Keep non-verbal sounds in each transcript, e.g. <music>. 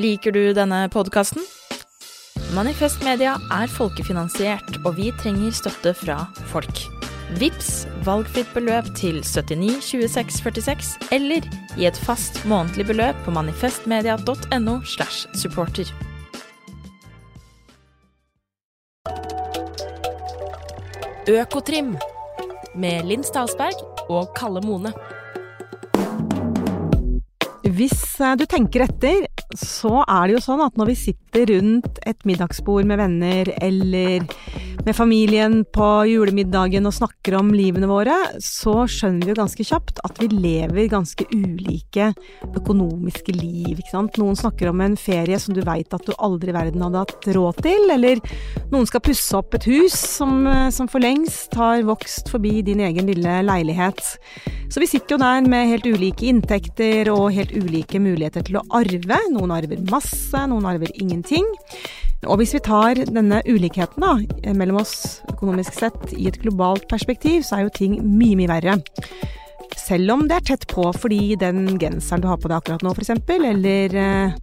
Liker du denne podkasten? Manifest Media er folkefinansiert, og vi trenger støtte fra folk. Vips valgfritt beløp til 79 26 46, eller gi et fast månedlig beløp på manifestmedia.no slash supporter. Økotrim med Linn Stalsberg og Kalle Mone. Hvis eh, du tenker etter, så er det jo sånn at når vi sitter rundt et middagsbord med venner eller med familien på julemiddagen og snakker om livene våre, så skjønner vi jo ganske kjapt at vi lever ganske ulike økonomiske liv, ikke sant. Noen snakker om en ferie som du veit at du aldri i verden hadde hatt råd til, eller noen skal pusse opp et hus som, eh, som for lengst har vokst forbi din egen lille leilighet. Så vi sitter jo der med helt ulike inntekter og helt ulike muligheter til å arve. Noen arver masse, noen arver ingenting. Og hvis vi tar denne ulikheten da, mellom oss økonomisk sett i et globalt perspektiv, så er jo ting mye, mye verre. Selv om det er tett på fordi den genseren du har på deg akkurat nå, f.eks., eller eh,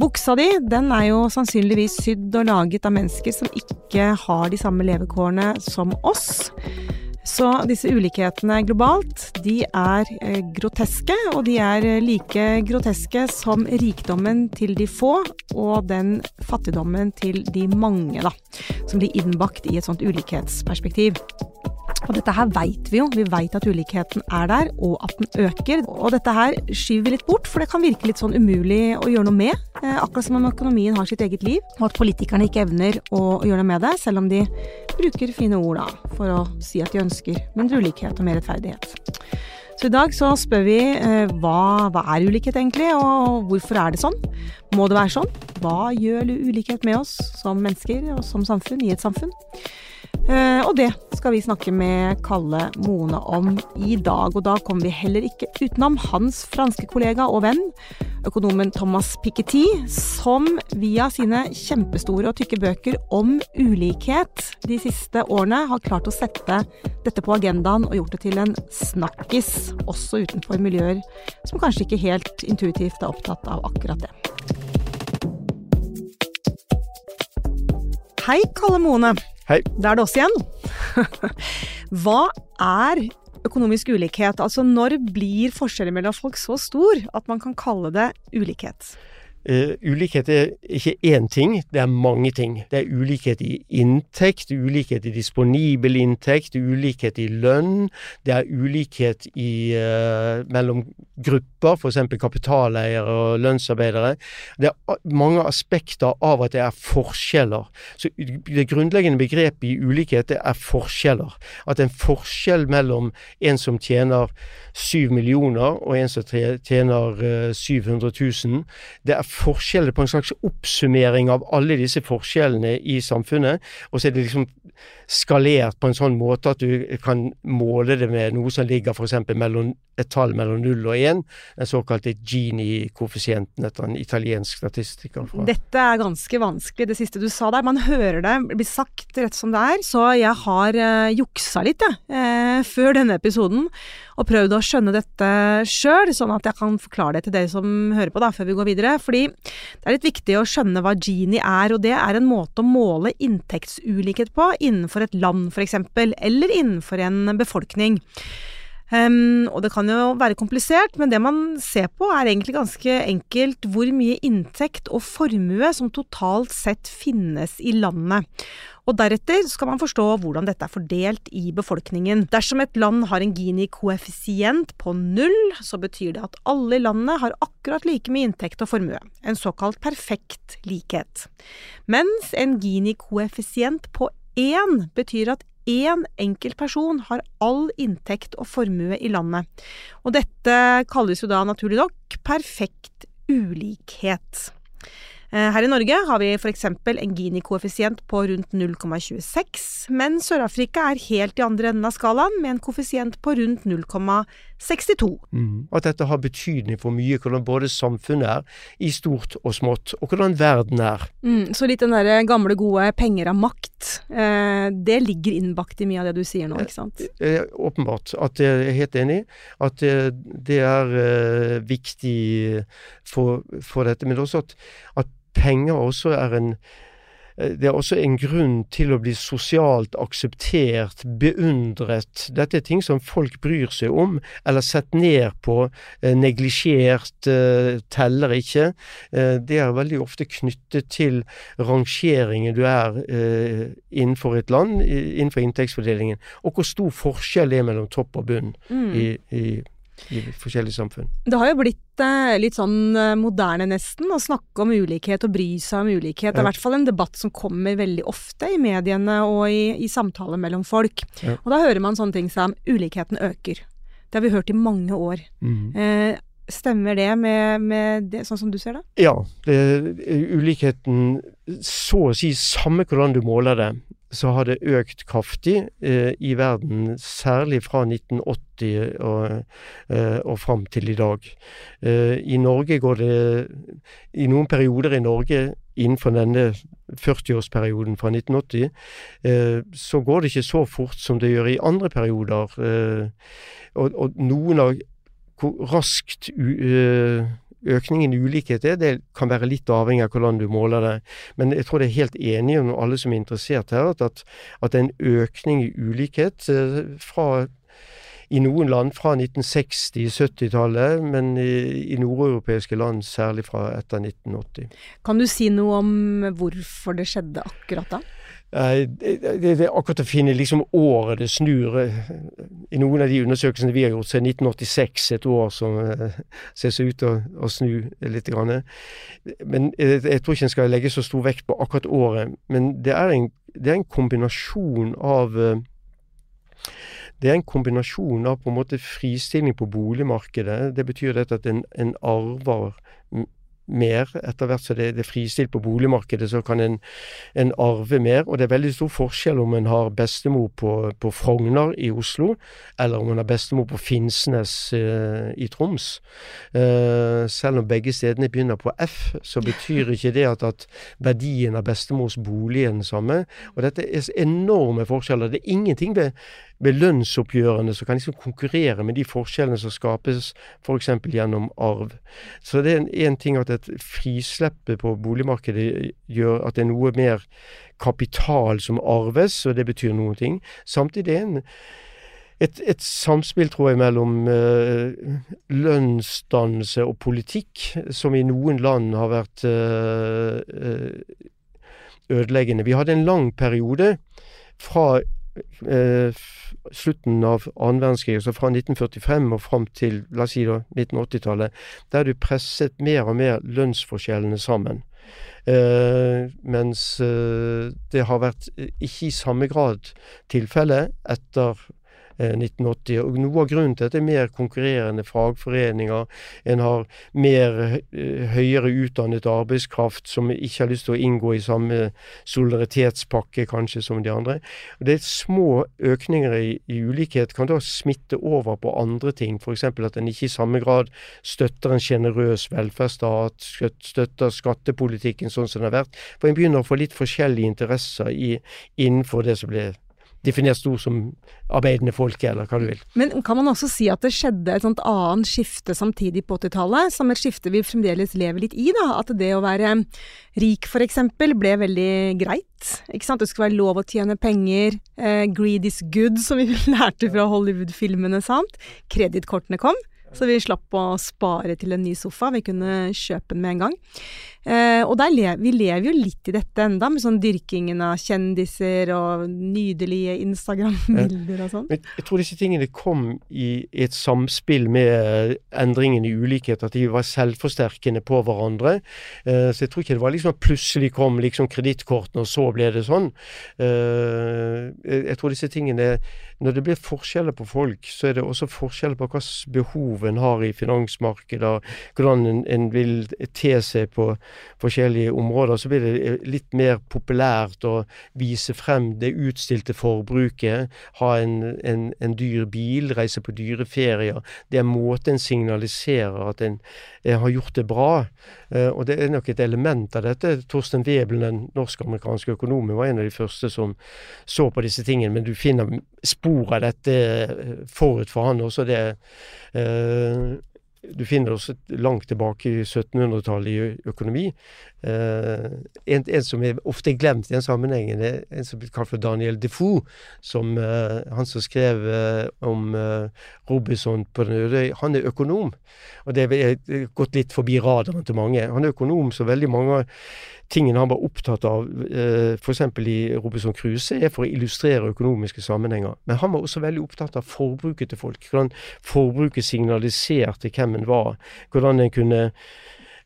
buksa di, den er jo sannsynligvis sydd og laget av mennesker som ikke har de samme levekårene som oss. Så disse ulikhetene globalt, de er eh, groteske, og de er eh, like groteske som rikdommen til de få og den fattigdommen til de mange, da. Som blir innbakt i et sånt ulikhetsperspektiv. Og dette her veit vi jo, vi veit at ulikheten er der, og at den øker. Og dette her skyver vi litt bort, for det kan virke litt sånn umulig å gjøre noe med. Eh, akkurat som om økonomien har sitt eget liv, og at politikerne ikke evner å gjøre noe med det, selv om de bruker fine ord da, for å si at de ønsker mindre ulikhet og mer rettferdighet. Så i dag så spør vi eh, hva, hva er ulikhet egentlig, og hvorfor er det sånn? Må det være sånn? Hva gjør ulikhet med oss som mennesker og som samfunn, i et samfunn? Eh, og det skal vi snakke med Kalle Mone om i dag. Og da kommer vi heller ikke utenom hans franske kollega og venn, økonomen Thomas Piketty, som via sine kjempestore og tykke bøker om ulikhet de siste årene har klart å sette dette på agendaen og gjort det til en snakkis, også utenfor miljøer som kanskje ikke helt intuitivt er opptatt av akkurat det. Hei, Kalle Mone. Hei. Da er det oss igjen. <laughs> Hva er økonomisk ulikhet? Altså når blir forskjellen mellom folk så stor at man kan kalle det ulikhet? Uh, ulikhet er ikke én ting, det er mange ting. Det er ulikhet i inntekt, ulikhet i disponibel inntekt, ulikhet i lønn. Det er ulikhet i, uh, mellom grupper, f.eks. kapitaleiere og lønnsarbeidere. Det er mange aspekter av at det er forskjeller. Så Det grunnleggende begrepet i ulikhet det er forskjeller. At en forskjell mellom en som tjener 7 millioner og en som tjener uh, 700 000, det er forskjeller på en slags oppsummering av alle disse forskjellene i samfunnet. Og så er det liksom skalert på en sånn måte at du kan måle det med noe som ligger f.eks. mellom et tall mellom 0 og 1, den såkalte Gini-koeffisienten etter en italiensk statistiker. Fra. Dette er ganske vanskelig, det siste du sa der. Man hører det blir sagt rett som det er. Så jeg har uh, juksa litt, jeg, uh, før denne episoden. Og prøvd å skjønne dette sjøl, sånn at jeg kan forklare det til dere som hører på, da, før vi går videre. Fordi det er litt viktig å skjønne hva Gini er, og det er en måte å måle inntektsulikhet på innenfor et land, f.eks., eller innenfor en befolkning. Um, og det kan jo være komplisert, men det man ser på er egentlig ganske enkelt hvor mye inntekt og formue som totalt sett finnes i landet. Og deretter skal man forstå hvordan dette er fordelt i befolkningen. Dersom et land har en Gini-koeffisient på null, så betyr det at alle i landet har akkurat like mye inntekt og formue. En såkalt perfekt likhet. Mens en Gini-koeffisient på én betyr at én enkelt person har all inntekt og formue i landet. Og dette kalles jo da naturlig nok perfekt ulikhet. Eh, her i Norge har vi f.eks. en Gini-koeffisient på rundt 0,26, men Sør-Afrika er helt i andre enden av skalaen med en koeffisient på rundt 0,62. Mm. At dette har betydning for mye hvordan både samfunnet er, i stort og smått, og hvordan verden er. Mm, så litt den derre gamle, gode 'penger av makt', eh, det ligger innbakt i mye av det du sier nå, ikke sant? Eh, eh åpenbart. At jeg er helt enig. At det, det er eh, viktig for, for, dette. Men også at, at penger også er en eh, det er også en grunn til å bli sosialt akseptert, beundret. Dette er ting som folk bryr seg om, eller sett ned på, eh, neglisjert, eh, teller ikke. Det er veldig ofte knyttet til rangeringen du er innenfor et land, innenfor inntektsfordelingen, og hvor stor forskjell det er mellom topp og bunn mm. i, i i forskjellige samfunn. Det har jo blitt eh, litt sånn eh, moderne nesten å snakke om ulikhet og bry seg om ulikhet. Det er i hvert fall en debatt som kommer veldig ofte i mediene og i, i samtaler mellom folk. Ja. Og da hører man sånne ting som ulikheten øker. Det har vi hørt i mange år. Mm. Eh, Stemmer det med, med, det, sånn som du ser det? Ja. Det, ulikheten, så å si samme hvordan du måler det, så har det økt kraftig eh, i verden, særlig fra 1980 og, eh, og fram til i dag. Eh, I Norge går det I noen perioder i Norge innenfor denne 40-årsperioden fra 1980, eh, så går det ikke så fort som det gjør i andre perioder. Eh, og, og, noen av hvor raskt uh, økningen i ulikhet er, det kan være litt avhengig av hvordan du måler det. Men jeg tror det er helt enige om alle som er interessert her, at, at det er en økning i ulikhet eh, fra i noen land fra 1960-, 70-tallet, men i, i nordeuropeiske land særlig fra etter 1980. Kan du si noe om hvorfor det skjedde akkurat da? Det, det, det, er akkurat å finne liksom året det snur. I noen av de undersøkelsene vi har gjort, så er 1986 et år som uh, ser ut til å, å, snu litt. Grann. Men jeg, jeg, tror ikke en skal legge så stor vekt på akkurat året. Men det er en, det er en kombinasjon av det er en kombinasjon av på en måte fristilling på boligmarkedet. Det betyr dette at en, en arver mer. Etter hvert som det, det er fristilt på boligmarkedet, så kan en, en, arve mer. Og det er veldig stor forskjell om en har bestemor på, på Frogner i Oslo, eller om en har bestemor på Finnsnes eh, i Troms. Eh, selv om begge stedene begynner på F, så betyr ikke det at, at verdien av bestemors bolig er den samme. Og dette er enorme forskjeller. Det er ingenting ved ved lønnsoppgjørene som kan liksom konkurrere med de forskjellene som skapes f.eks. gjennom arv. Så det er én ting at et frisleppe på boligmarkedet gjør at det er noe mer kapital som arves, og det betyr noen ting. Samtidig er det et, et, samspill, tror jeg, mellom uh, lønnsdannelse og politikk, som i noen land har vært uh, ødeleggende. Vi hadde en lang periode fra eh, slutten av annen verdenskrig, altså fra 1945 og fram til la oss si da 1980-tallet, der du presset mer og mer lønnsforskjellene sammen. Eh, mens eh, det har vært ikke i samme grad tilfelle etter 1980. Eh, og Noe av grunnen til at det er mer konkurrerende fagforeninger, en har mer eh, høyere utdannet arbeidskraft som ikke har lyst til å inngå i samme solidaritetspakke kanskje som de andre. Og det er Små økninger i, i ulikhet kan da smitte over på andre ting, f.eks. at en ikke i samme grad støtter en sjenerøs velferdsstat, støtter skattepolitikken sånn som den har vært. For en begynner å få litt forskjellige interesser i, innenfor det som blir definert stor som arbeidende folke, eller hva du vil. Men kan man også si at det skjedde et sånt annet skifte samtidig på 80-tallet, som et skifte vi fremdeles lever litt i, da? At det å være rik, eksempel, ble veldig greit. Ikke sant? Det skulle være lov å tjene penger. Eh, greed is good, som vi <laughs> lærte fra Hollywood-filmene, sant. Kredittkortene kom. Så vi slapp å spare til en ny sofa, vi kunne kjøpe den med en gang. Eh, og le vi lever jo litt i dette enda, med sånn dyrkingen av kjendiser og nydelige Instagram-bilder og sånn. Jeg tror disse tingene kom i et samspill med endringen i ulikhet, at de var selvforsterkende på hverandre. Eh, så jeg tror ikke det var liksom at plutselig kom liksom kredittkortene, og så ble det sånn. Eh, jeg tror disse tingene Når det blir forskjeller på folk, så er det også forskjeller på hvilke behov en har i finansmarkedet, hvordan en, en vil te seg på forskjellige områder, så blir det eh, litt mer populært å vise frem det utstilte forbruket. Ha en, en, en dyr bil, reise på dyre ferier. Det er måten en signaliserer at en, en har gjort det bra. Uh, og det er nok et element av dette. Torsten Webelen, den norsk-amerikanske økonomen, var en av de første som så på disse tingene. Men du finner spor av dette eh, forut for han også. det eh, du finner også langt tilbake i 1700-tallet i økonomi. Eh, en, en, som er ofte glemt i den sammenhengen, er en som blir kalt for Daniel Defoe. Som, eh, han som skrev eh, om eh, Robinson på den øde Han er økonom. Og det er gått litt forbi radaren til mange. Han er økonom så veldig mange tingene han var opptatt av, eh, f.eks. i Robinson Crusoe, er for å illustrere økonomiske sammenhenger. Men han var også veldig opptatt av forbruket til folk. Hvordan forbruket signaliserte hvem en var. Hvordan en kunne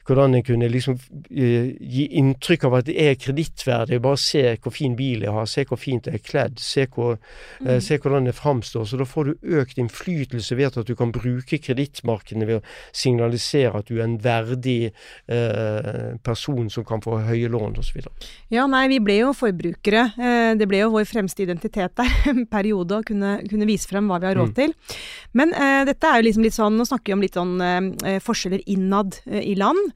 hvordan jeg kunne liksom uh, gi inntrykk av at det er kredittverdig. Bare se hvor fin bil jeg har, se hvor fint jeg er kledd, se, hvor, uh, mm. se hvordan det framstår. Så da får du økt innflytelse ved at du kan bruke kredittmarkedene ved å signalisere at du er en verdig uh, person som kan få høye lån osv. Ja, nei, vi ble jo forbrukere. det ble jo vår fremste identitet der <laughs> en periode å kunne, kunne, vise frem hva vi har råd mm. til. Men dette er jo liksom litt sånn, nå snakker vi om litt sånn forskjeller innad i land.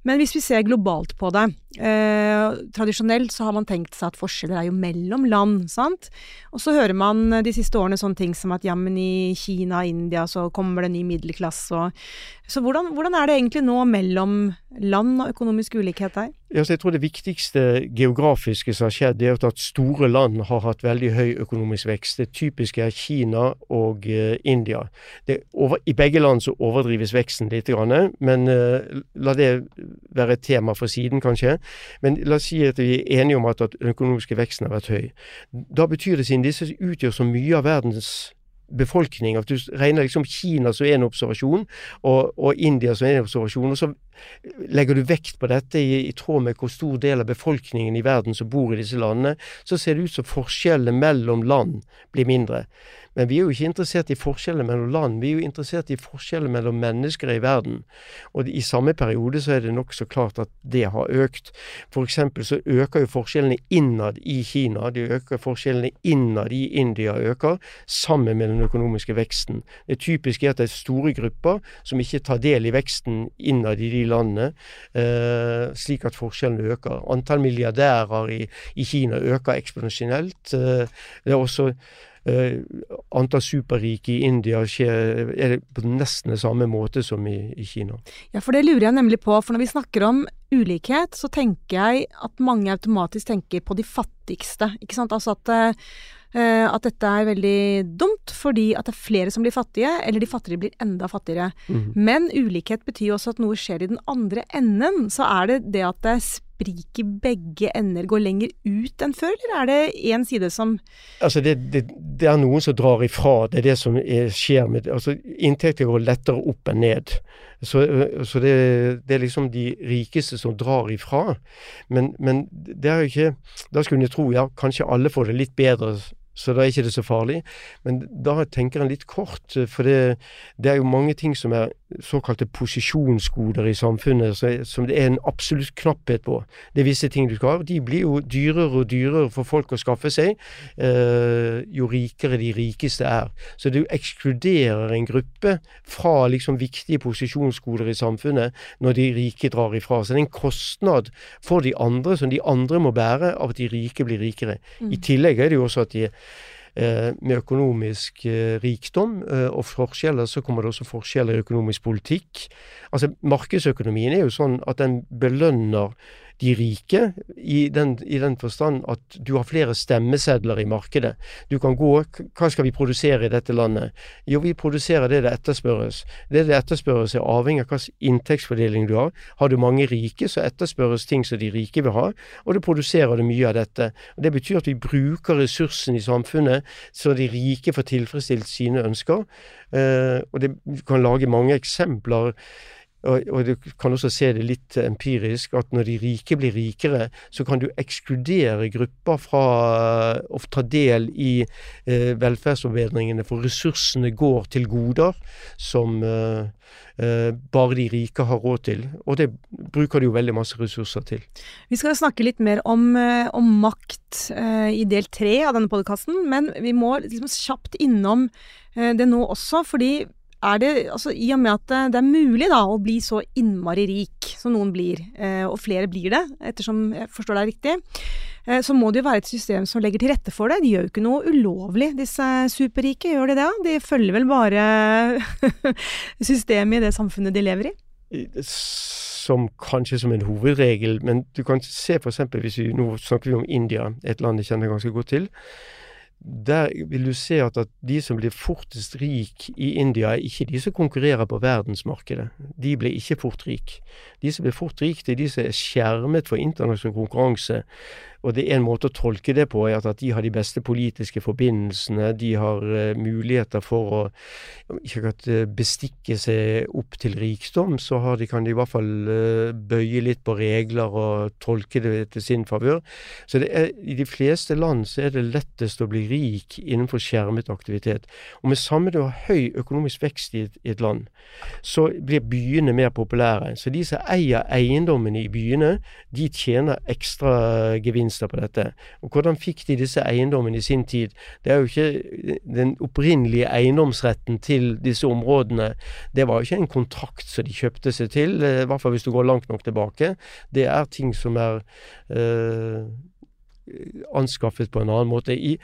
Men hvis vi ser globalt på det eh, Tradisjonelt så har man tenkt seg at forskjeller er jo mellom land, sant. Og så hører man de siste årene sånne ting som at jammen i Kina og India så kommer det ny middelklasse og Så hvordan, hvordan er det egentlig nå mellom land og økonomisk ulikhet der? Jeg tror det viktigste geografiske som har skjedd, er at store land har hatt veldig høy økonomisk vekst. Det typiske er Kina og eh, India. Over, I begge land så overdrives veksten litt, men eh, la det være et tema for siden, kanskje. Men la oss si at vi er enige om at, at den økonomiske veksten har vært høy. Da betyr det, siden disse utgjør så mye av verdens befolkning, at du regner liksom Kina som en observasjon, og, og India som en observasjon, og så legger du vekt på dette i, i, tråd med hvor stor del av befolkningen i verden som bor i disse landene, så ser det ut som forskjellene mellom land blir mindre. Men vi er jo ikke interessert i forskjeller mellom land, vi er jo interessert i forskjeller mellom mennesker i verden. Og i samme periode så er det nokså klart at det har økt. For eksempel så øker jo forskjellene innad i Kina, de øker forskjellene innad i India øker, sammen med den økonomiske veksten. Det typiske er at det er store grupper som ikke tar del i veksten innad i de landene, eh, slik at forskjellene øker. Antall milliardærer i, i Kina øker eksponentielt. Eh, det er også antall superrike i India skjer, er på nesten samme måte som i, i, Kina. Ja, for det lurer jeg nemlig på. For når vi snakker om ulikhet, så tenker jeg at mange automatisk tenker på de fattigste. Ikke sant? Altså at, uh, at dette er veldig dumt fordi at det er flere som blir fattige, eller de fattigere blir enda fattigere. Mm. Men ulikhet betyr også at noe skjer i den andre enden. Så er det det at det sprik i begge ender går lenger ut enn før, eller er det én side som Altså, det, det, det, er noen som drar ifra. Det er det som er, skjer med Altså, inntekter går lettere opp enn ned. Så, så det, det, er liksom de rikeste som drar ifra. Men, men det er jo ikke Da skulle en tro ja, kanskje alle får det litt bedre så da er ikke det så farlig. Men da tenker en litt kort, for det, det, er jo mange ting som er såkalte posisjonsgoder i samfunnet, som det er en absolutt knapphet på. Det er visse ting du skal ha. De blir jo dyrere og dyrere for folk å skaffe seg, eh, jo rikere de rikeste er. Så du ekskluderer en gruppe fra liksom viktige posisjonsgoder i samfunnet når de rike drar ifra. Så det er en kostnad for de andre som de andre må bære av at de rike blir rikere. Mm. I tillegg er det jo også at de eh, med økonomisk eh, rikdom eh, og forskjeller, så kommer det også forskjeller i økonomisk politikk. Altså Markedsøkonomien er jo sånn at den belønner de rike, i den, i den, forstand at du har flere stemmesedler i markedet. Du kan gå Hva skal vi produsere i dette landet? Jo, vi produserer det det etterspørres. Det det etterspørres er avhengig av hvilken inntektsfordeling du har. Har du mange rike, så etterspørres ting som de rike vil ha, og det produserer det mye av dette. Det betyr at vi bruker ressursene i samfunnet så de rike får tilfredsstilt sine ønsker. Uh, og det, Du kan lage mange eksempler og, og, du kan også se det litt empirisk, at når de rike blir rikere, så kan du ekskludere grupper fra å ta del i eh, velferdsforbedringene, for ressursene går til goder som eh, eh, bare de rike har råd til. Og det bruker de jo veldig masse ressurser til. Vi skal snakke litt mer om, eh, om makt eh, i del tre av denne podkasten, men vi må liksom kjapt innom eh, det nå også, fordi er det, altså I og med at det er mulig da å bli så innmari rik som noen blir, eh, og flere blir det, ettersom jeg forstår deg riktig, eh, så må det jo være et system som legger til rette for det. De gjør jo ikke noe ulovlig, disse superrike, gjør de det? De følger vel bare <laughs> systemet i det samfunnet de lever i? Som kanskje som en hovedregel, men du kan se f.eks. hvis vi nå snakker vi om India, et land jeg kjenner ganske godt til der vil du se at, at, de som blir fortest rik i India, er ikke de som konkurrerer på verdensmarkedet. De blir ikke fort rik. De som blir fort rik, det er de som er skjermet for internasjonal konkurranse og det er en måte å tolke det på, er at de har de beste politiske forbindelsene. De har uh, muligheter for å ikke akkurat uh, bestikke seg opp til rikdom, så de, kan de i hvert fall uh, bøye litt på regler og tolke det til sin favør. Så er, i de fleste land så er det lettest å bli rik innenfor skjermet aktivitet. Og med samme du har høy økonomisk vekst i et, i et land, så blir byene mer populære. Så de som eier eiendommene i byene, de tjener ekstra gevinst gevinster på dette. Og hvordan fikk de disse eiendommene i sin tid? Det er jo ikke den opprinnelige eiendomsretten til disse områdene. Det var jo ikke en kontrakt som de kjøpte seg til, eh, i hvert fall hvis du går langt nok tilbake. Det er ting som er øh, anskaffet på en annen måte. I,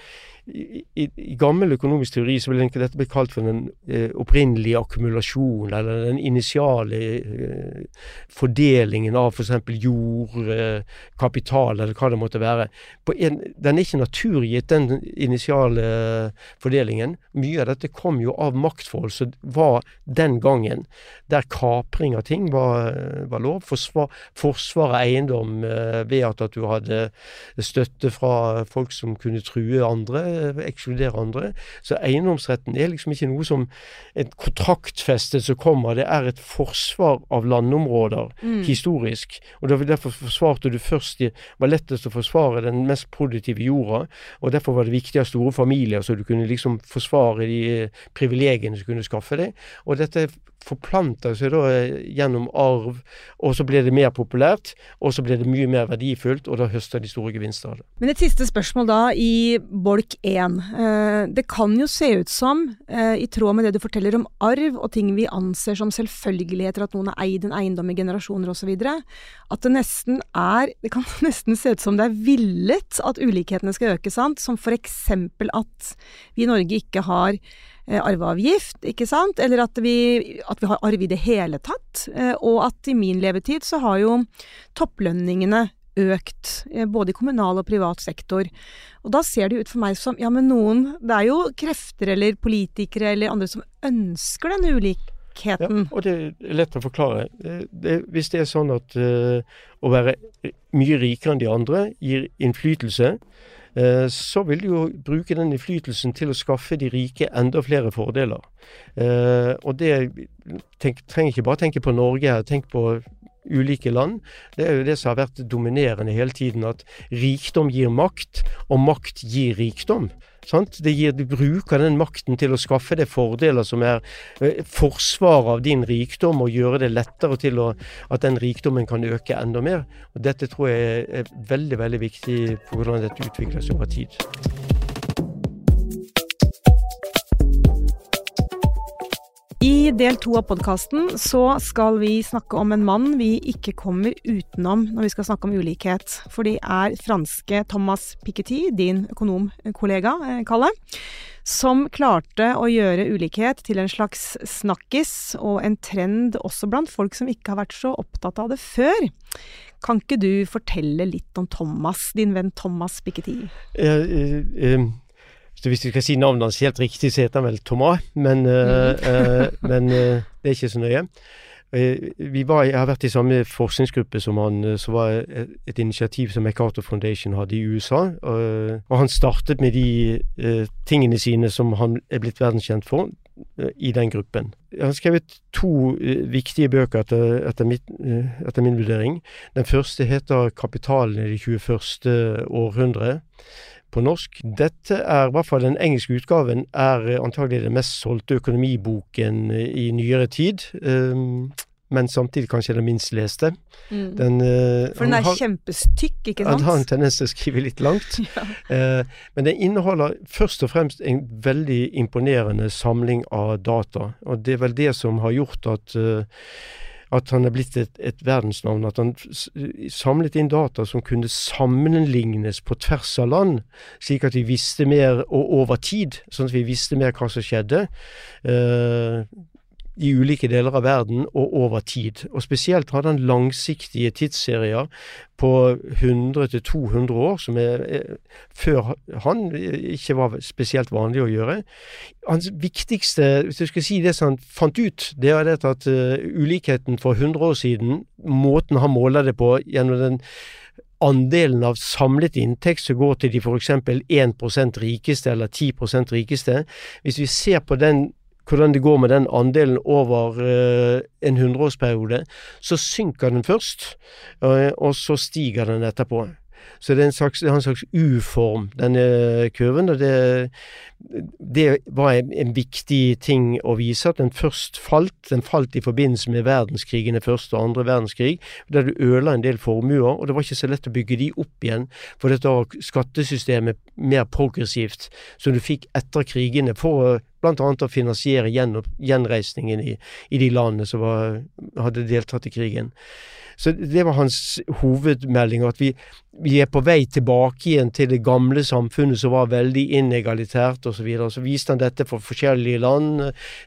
i, i, gammel økonomisk teori så vil dette blitt kalt for den eh, opprinnelige akkumulasjonen, eller den initiale eh, fordelingen av f.eks. For jord, eh, kapital, eller hva det måtte være. En, den er ikke naturgitt, den initiale fordelingen. Mye av dette kom jo av maktforhold som var den gangen, der kapring av ting var, var lov. Forsvar, forsvar av eiendom eh, ved at, at du hadde støtte fra folk som kunne true andre ekskludere andre. Så eiendomsretten er liksom ikke noe som et kontraktfeste som kommer, det er et forsvar av landområder mm. historisk. Og Derfor forsvarte du først Det var lettest å forsvare den mest produktive jorda, og derfor var det viktig av store familier, så du kunne liksom forsvare de eh, privilegiene som kunne skaffe deg. Og dette forplanter seg da eh, gjennom arv, og så blir det mer populært, og så blir det mye mer verdifullt, og da høster de store gevinster av det. Men et siste spørsmål da, i bolk 1. Eh, det kan jo se ut som, eh, i tråd med det du forteller om arv og ting vi anser som selvfølgeligheter, at noen har eid en eiendom i generasjoner osv., at det nesten er Det kan <laughs> nesten se ut som det er villet at ulikhetene skal øke, sant? Som eksempel at vi i Norge ikke har Eh, arveavgift, ikke sant, eller at vi, at vi har arv i det hele tatt. Og at i min levetid så har jo topplønningene økt, eh, både i kommunal og privat sektor. Og da ser det ut for meg som ja, men noen Det er jo krefter eller politikere eller andre som ønsker den ulikheten. Ja, og det er lett å forklare. Det, hvis det er sånn at uh, å være mye rikere enn de andre gir innflytelse, Eh, så vil du jo bruke den innflytelsen til å skaffe de rike enda flere fordeler. Eh, og det tenk, trenger ikke bare tenke på Norge her, tenk på ulike land. Det er jo det som har vært dominerende hele tiden, at rikdom gir makt, og makt gir rikdom. Sant? Det Gir, du bruker den makten til å skaffe deg fordeler som er eh, forsvar av din rikdom, og gjøre det lettere til å, at den rikdommen kan øke enda mer. Og dette tror jeg er veldig, veldig viktig for hvordan dette utvikles over tid. I del to av podkasten så skal vi snakke om en mann vi ikke kommer utenom når vi skal snakke om ulikhet. For det er franske Thomas Piketty, din økonomkollega, eh, Kalle, som klarte å gjøre ulikhet til en slags snakkis og en trend også blant folk som ikke har vært så opptatt av det før. Kan ikke du fortelle litt om Thomas, din venn Thomas Piketty? Ja, uh, uh, så hvis vi skal si navnet hans helt riktig, så heter han vel Thomas, men, mm. men det er ikke så nøye. Vi var, jeg har vært i samme forskningsgruppe som han, som var et initiativ som MacArthur Foundation hadde i USA. Og han startet med de tingene sine som han er blitt verdenskjent for i den gruppen. Jeg har skrevet to viktige bøker etter, etter, mitt, etter, min vurdering. Den første heter 'Kapitalen i det 21. århundre' på norsk. Dette er, i hvert fall den engelske utgaven, er antagelig den mest solgte økonomiboken i nyere tid. Um, men samtidig kanskje den minst leste. Mm. Den, uh, For den er har, kjempestykk, ikke sant? Den har en tendens til å skrive litt langt. <laughs> ja. uh, men den inneholder først og fremst en veldig imponerende samling av data. Og det er vel det som har gjort at uh, at han er blitt et, et, verdensnavn. At han samlet inn data som kunne sammenlignes på tvers av land, slik at vi visste mer, og over tid, sånn at vi visste mer hva som skjedde. Uh, i ulike deler av verden og over tid. Og spesielt hadde han langsiktige tidsserier på 100-200 år, som er, er, før han ikke var spesielt vanlig å gjøre. Hans viktigste, hvis du skal si det som han fant ut, det er det at uh, ulikheten for 100 år siden, måten han måler det på gjennom den andelen av samlet inntekt som går til de f.eks. 1% rikeste eller 10% rikeste. Hvis vi ser på den hvordan det går med den andelen over uh, en hundreårsperiode, så synker den først, uh, og så stiger den etterpå. Så det er en slags, en slags U-form, denne kurven. og det, det var en, en, viktig ting å vise, at den først falt. Den falt i forbindelse med verdenskrigene, første og andre verdenskrig, der du ødela en del formuer, og det var ikke så lett å bygge de opp igjen, for dette var skattesystemet mer progressivt, som du fikk etter krigene, for bl.a. å finansiere gjen, gjenreisningen i, i, de landene som var, hadde deltatt i krigen. Så det var hans hovedmelding, at vi, vi er på vei tilbake igjen til det gamle samfunnet som var veldig inegalitært osv. Så, videre. så viste han dette for forskjellige land.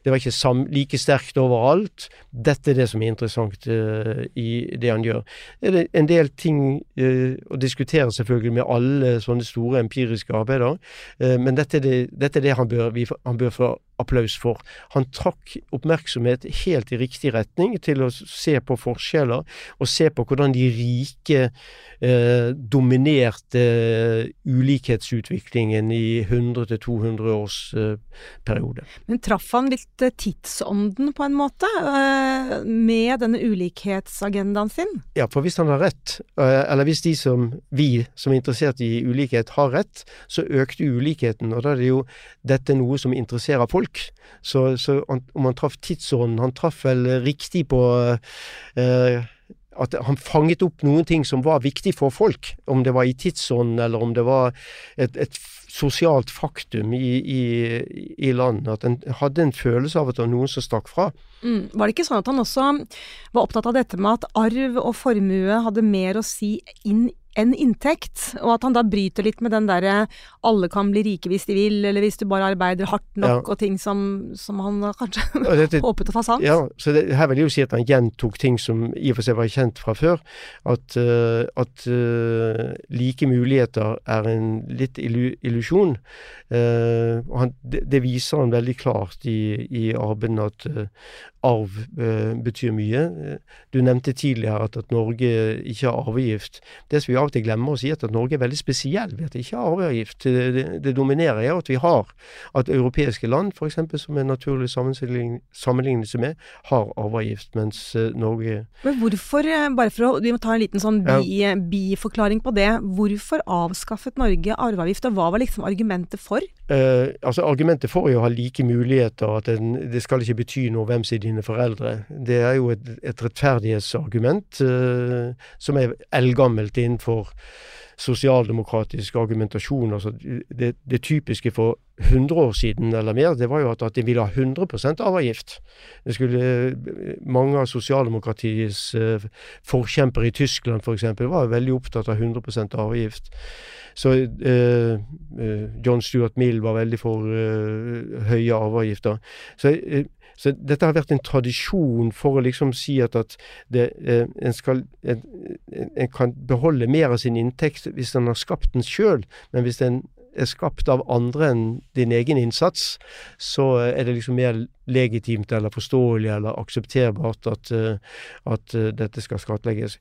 Det var ikke like sterkt overalt. Dette er det som er interessant uh, i det han gjør. Det er en del ting uh, å diskutere selvfølgelig med alle sånne store empiriske arbeider, uh, men dette er det, dette er det han, bør, vi, han bør få applaus for. Han trakk oppmerksomhet helt i riktig retning til å se på forskjeller, og se på hvordan de rike eh, dominerte ulikhetsutviklingen i 100-200 års eh, periode. Men traff han litt eh, tidsånden på en måte, eh, med denne ulikhetsagendaen sin? Ja, for hvis han har rett, eh, eller hvis de som vi som er interessert i ulikhet har rett, så økte ulikheten, og da er det jo dette noe som interesserer folk folk. Så, så om han traff tidsånden Han traff vel riktig på eh, at han fanget opp noen ting som var viktig for folk. Om det var i tidsånden, eller om det var et, et sosialt faktum i, i, i, landet. At en hadde en følelse av at det var noen som stakk fra. Mm. Var det ikke sånn at han også var opptatt av dette med at arv og formue hadde mer å si inn en inntekt, og at han da bryter litt med den derre alle kan bli rike hvis de vil, eller hvis du bare arbeider hardt nok, ja. og ting som, som han kanskje dette, <laughs> håpet å få sant. Ja, så det, her vil jeg jo si at han gjentok ting som i og for seg var kjent fra før. At, uh, at uh, like muligheter er en litt illusjon. Uh, han, det, det, viser han veldig klart i, i arbeidet at arv betyr mye. Du nevnte tidligere at, at Norge ikke har arvegift. Det som vi av og til glemmer å si, at, at Norge er veldig spesiell ved at det ikke har arveavgift. Det, det, det, dominerer er at vi har at europeiske land, f.eks., som er naturlig sammenlignelse med, har arveavgift, mens uh, Norge Men hvorfor, eh, bare for å, vi må ta en liten sånn bi, ja. biforklaring på det, hvorfor avskaffet Norge arveavgift, og hva var liksom argumentet for? Uh, altså Argumentet for å ha like muligheter, at en, det skal ikke bety noe hvem som er dine foreldre. Det er jo et, et rettferdighetsargument uh, som er eldgammelt innenfor sosialdemokratisk argumentasjon. altså det, det, typiske for 100 år siden eller mer, det var jo at, at de ville ha 100% arveavgift. Det skulle, mange av sosialdemokratiets uh, forkjempere i Tyskland f.eks. var veldig opptatt av 100% arveavgift. Så uh, uh, John Stuart Mill var veldig for høye arveavgifter. Så så dette har vært en tradisjon for å liksom si at, at det, eh, en, skal, en, en, kan beholde mer av sin inntekt hvis en har skapt den sjøl, men hvis en er skapt av andre enn din egen innsats, så er det liksom mer legitimt eller forståelig eller aksepterbart at, eh, at eh, dette skal skattlegges.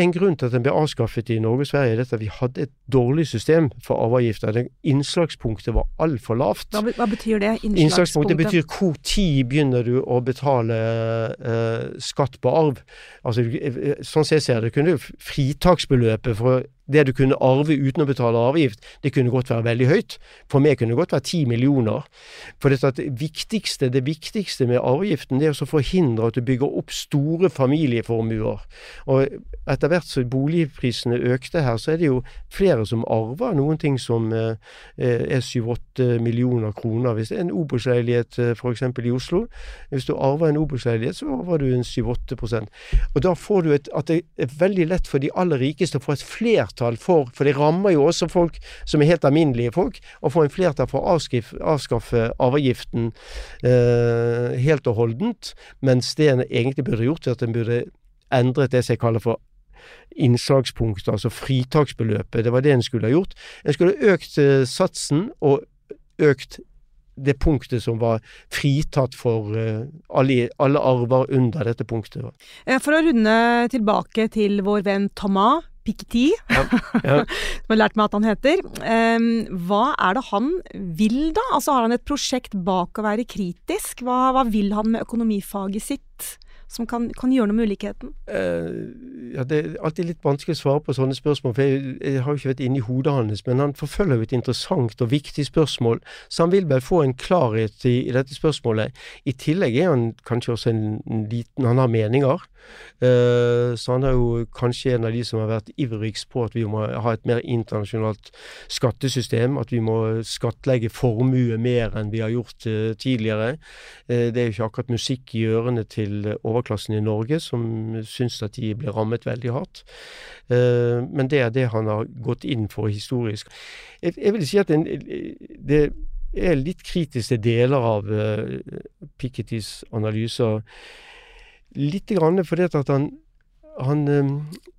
En grunn til at den ble avskaffet i Norge og Sverige, er at vi hadde et dårlig system for arveavgifter. Innslagspunktet var altfor lavt. Hva, hva, betyr det? Innslagspunktet? innslagspunktet betyr hvor tid begynner du å betale eh, skatt på arv. Altså, sånn som jeg ser det, kunne fritaksbeløpet for det du kunne arve uten å betale avgift, det kunne godt være veldig høyt. For meg kunne det godt være ti millioner. For det viktigste, det viktigste med arveavgiften er å forhindre at du bygger opp store familieformuer. Og etter hvert som boligprisene økte her, så er det jo flere som arver noen ting som eh, er syv-åtte millioner kroner. Hvis det er en Obos-leilighet eh, f.eks. i Oslo, hvis du arver en Obos-leilighet, så arver du en syv-åtte prosent. Og da får du et, at det er veldig lett for de aller rikeste å få et flertall for, for det rammer jo også folk som er helt alminnelige folk, å få en flertall for å avskaffe arveavgiften. Eh, Eh, helt og holdent, mens det en egentlig burde gjort, er at en burde endret det som jeg kaller for innslagspunktet, altså fritaksbeløpet. Det var det en skulle ha gjort. En skulle økt uh, satsen og økt det punktet som var fritatt for uh, alle, alle, arver under dette punktet. For å runde tilbake til vår venn Thomas Ja, ja. <laughs> som har lært meg at han heter. Um, hva er det han vil, da? Altså Har han et prosjekt bak å være kritisk? Hva, hva vil han med økonomifaget sitt? som kan, kan gjøre noe med ulikheten? Uh, ja, Det er alltid litt vanskelig å svare på sånne spørsmål, for jeg, jeg har jo ikke vært inni i hodet hans. Men han forfølger jo et interessant og viktig spørsmål, så han vil vel få en klarhet i, i dette spørsmålet. I tillegg er han kanskje også en liten Han har meninger. Uh, så han er jo kanskje en av de som har vært ivrigst på at vi må ha et mer internasjonalt skattesystem. At vi må skattlegge formue mer enn vi har gjort uh, tidligere. det er jo ikke akkurat musikk i ørene til overklassen i Norge som syns at de ble rammet veldig hardt. Men det er det han har gått inn for historisk. Jeg, vil si at det er litt kritiske deler av Pikettys analyser. Litt grann fordi at han han um,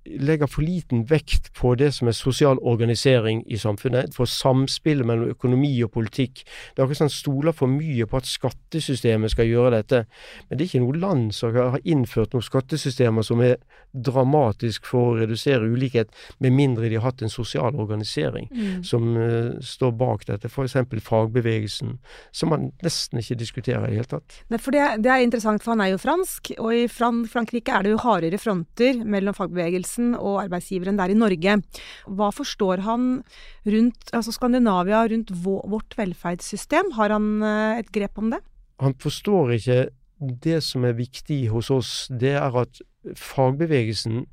legger for liten vekt på det som er sosial organisering i samfunnet, for samspillet mellom økonomi og politikk. Det er akkurat som han stoler for mye på at skattesystemet skal gjøre dette. Men det er ikke noe land som har innført noen skattesystemer som er dramatisk for å redusere ulikhet, med mindre de har hatt en sosial organisering mm. som uh, står bak dette. F.eks. fagbevegelsen, som man nesten ikke diskuterer i det hele tatt. Nei, for det, det, er interessant, for han er jo fransk, og i Fran Frankrike er det jo hardere fronter konflikter mellom fagbevegelsen og arbeidsgiveren der i Norge. Hva forstår han rundt altså Skandinavia, rundt vårt velferdssystem? Har han eh, et grep om det? Han forstår ikke det som er viktig hos oss, det er at fagbevegelsen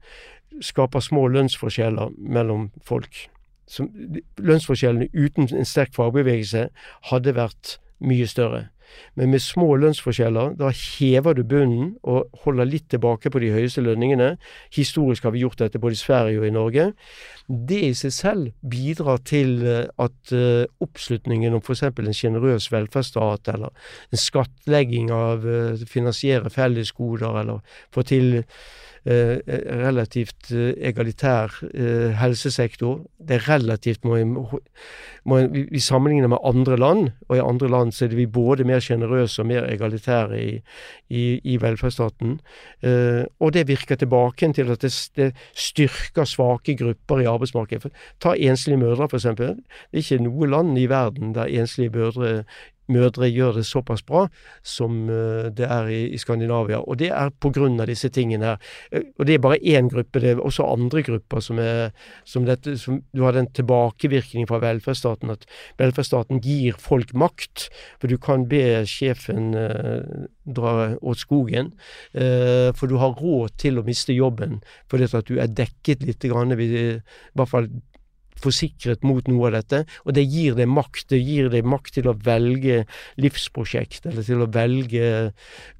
skaper små lønnsforskjeller mellom folk. Lønnsforskjellene uten en sterk fagbevegelse hadde vært mye større. Men med små lønnsforskjeller, da hever du bunnen og holder litt tilbake på de høyeste lønningene. Historisk har vi gjort dette både i Sverige og i Norge. Det i seg selv bidrar til eh, at uh, oppslutningen om f.eks. en sjenerøs velferdsstat, eller en skattlegging av uh, finansiere fellesgoder, eller få til Eh, relativt eh, egalitær eh, helsesektor. Det er relativt må, må, Vi sammenligner med andre land, og i andre land så er vi både mer sjenerøse og mer egalitære i, i, i velferdsstaten. og det virker tilbake til at det, det styrker svake grupper i arbeidsmarkedet. Ta enslige mødre, f.eks. Det er ikke noe land i verden der enslige mødre mødre gjør det såpass bra som eh, det er i, i Skandinavia. Og det er av disse tingene her. Eh, og det er bare én gruppe, det er også andre grupper som er som dette, som, Du har den tilbakevirkning fra velferdsstaten, at velferdsstaten gir folk makt. For du kan be sjefen eh, dra åt skogen, eh, for du har råd til å miste jobben fordi at du er dekket litt, grann, i hvert fall forsikret mot noe av dette, og det gir deg makt. Det gir deg makt til å velge livsprosjekt, eller til å velge